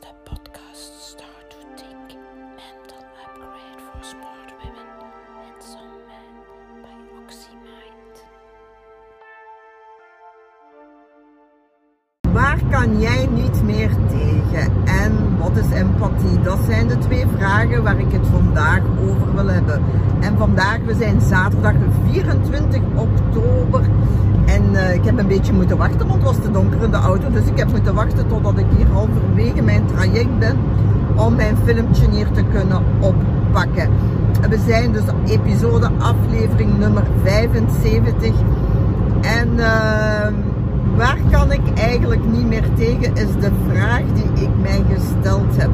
is de podcast Start to Think Mental Upgrade for Smart Women and Some Men by OxyMind. Waar kan jij niet meer tegen? En wat is empathie? Dat zijn de twee vragen waar ik het vandaag over wil hebben. En vandaag, we zijn zaterdag 24 oktober. En eh, ik heb een beetje moeten wachten, want het was te donker in de auto. Dus ik heb moeten wachten totdat ik hier halverwege mijn traject ben. Om mijn filmpje hier te kunnen oppakken. We zijn dus episode aflevering nummer 75. En... Uh, waar kan ik eigenlijk niet meer tegen, is de vraag die ik mij gesteld heb.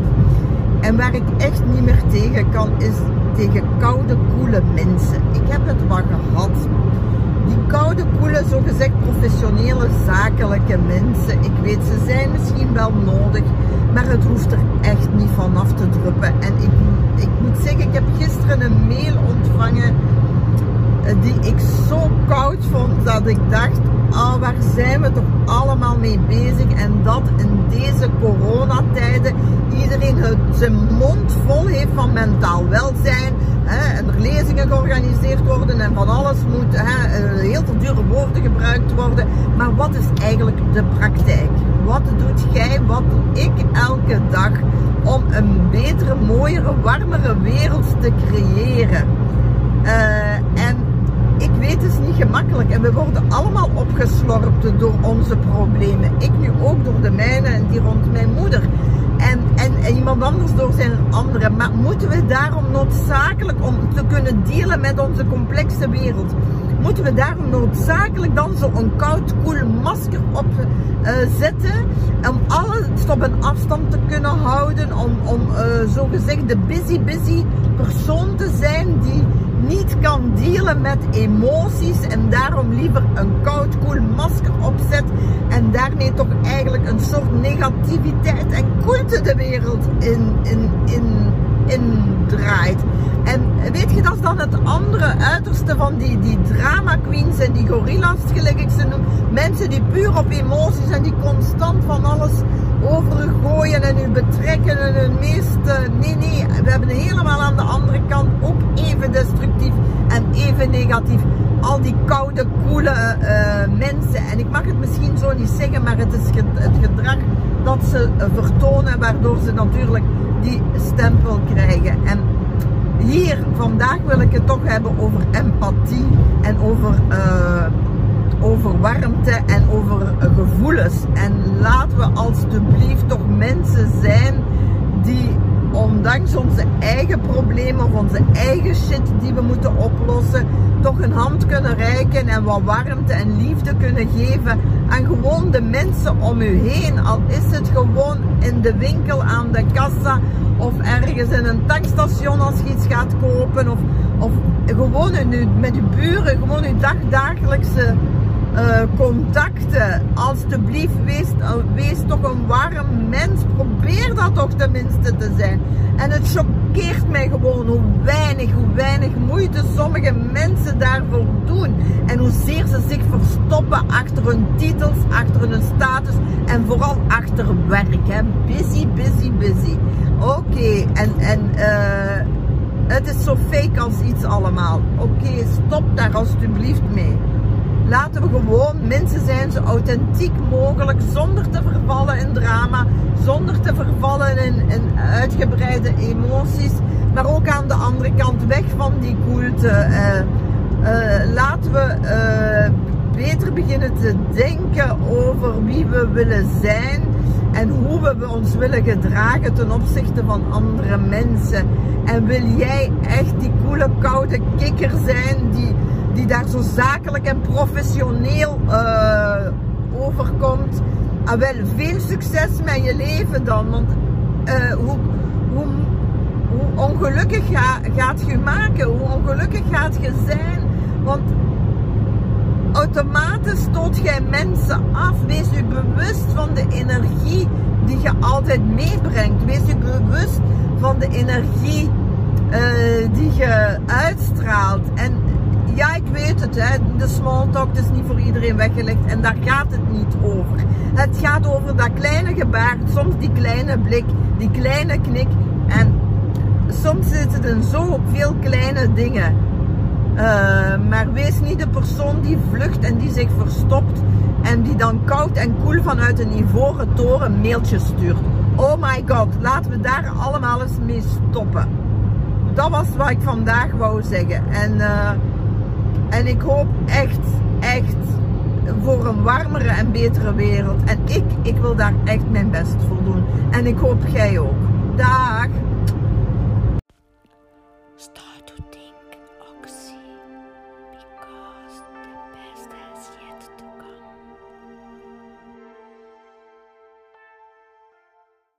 En waar ik echt niet meer tegen kan, is tegen koude, koele mensen. Ik heb het wat gehad. Die koude, koele, zogezegd professionele, zakelijke mensen. Ik weet, ze zijn misschien wel nodig, maar het hoeft er echt niet vanaf te druppen. En ik, ik moet zeggen, ik heb gisteren een mail ontvangen die ik zo koud vond dat ik dacht, oh, waar zijn we toch allemaal mee bezig? En dat in deze coronatijden iedereen zijn mond vol heeft van mentaal welzijn. Hè, en er lezingen georganiseerd worden en van alles moet, hè, eh, heel veel dure woorden gebruikt worden. Maar wat is eigenlijk de praktijk? Wat doet jij, wat doe ik elke dag om een betere, mooiere, warmere wereld te creëren? Uh, en ik weet het is en we worden allemaal opgeslorpt door onze problemen. Ik nu ook door de mijne en die rond mijn moeder. En, en, en, iemand anders door zijn andere. Maar moeten we daarom noodzakelijk, om te kunnen dealen met onze complexe wereld, moeten we daarom noodzakelijk dan zo'n koud, koel masker op uh, zetten? Om alles op een afstand te kunnen houden, om, om uh, zogezegd de busy, busy persoon te zijn die niet kan dealen met emoties en daarom liever een koud koel masker opzet en daarmee toch eigenlijk een soort negativiteit en koelte de wereld in, in, in, in draait. En weet je, dat is dan het andere uiterste van die, die drama queens en die gorilla's, gelijk ik ze noem. Mensen die puur op emoties en die constant van alles over gooien en u betrekken en hun meeste... Nee, nee, we hebben helemaal aan de andere kant ook even destructief en even Al die koude, koele uh, mensen. En ik mag het misschien zo niet zeggen, maar het is het gedrag dat ze vertonen, waardoor ze natuurlijk die stempel krijgen. En hier, vandaag wil ik het toch hebben over empathie en over... Uh, over warmte en over gevoelens. En laten we alstublieft toch mensen zijn die ondanks onze eigen problemen of onze eigen shit die we moeten oplossen, toch een hand kunnen reiken en wat warmte en liefde kunnen geven aan gewoon de mensen om u heen. Al is het gewoon in de winkel aan de kassa of ergens in een tankstation als je iets gaat kopen of, of gewoon in met uw buren, gewoon uw dagdagelijkse uh, contacten. Alsjeblieft, wees, uh, wees toch een warm mens. Probeer dat toch tenminste te zijn. En het choqueert mij gewoon hoe weinig, hoe weinig moeite sommige mensen daarvoor doen. En hoezeer ze zich verstoppen achter hun titels, achter hun status en vooral achter werk. Hè. Busy, busy, busy. Oké, en, en uh, het is zo fake als iets allemaal. Oké, stop daar alsjeblieft mee. Laten we gewoon mensen zijn zo authentiek mogelijk, zonder te vervallen in drama, zonder te vervallen in, in uitgebreide emoties, maar ook aan de andere kant weg van die koelte. Uh, laten we uh, beter beginnen te denken over wie we willen zijn en hoe we ons willen gedragen ten opzichte van andere mensen. En wil jij echt die koele koude kikker zijn die die daar zo zakelijk en professioneel uh, overkomt. Ah, wel, veel succes met je leven dan. Want uh, hoe, hoe, hoe, ongelukkig ga, gaat je maken? Hoe ongelukkig gaat je zijn? Want automatisch stoot jij mensen af. Wees je bewust van de energie die je altijd meebrengt. Wees je bewust van de energie uh, die je uitstraalt. En het, de small talk is niet voor iedereen weggelegd en daar gaat het niet over. Het gaat over dat kleine gebaar, soms die kleine blik, die kleine knik. En soms zit het in zo veel kleine dingen. Uh, maar wees niet de persoon die vlucht en die zich verstopt en die dan koud en koel vanuit een ivoren toren mailtjes stuurt. Oh my god, laten we daar allemaal eens mee stoppen. Dat was wat ik vandaag wou zeggen. En, uh, en ik hoop echt, echt voor een warmere en betere wereld. En ik, ik wil daar echt mijn best voor doen. En ik hoop jij ook. Dag! Start to think, oxy.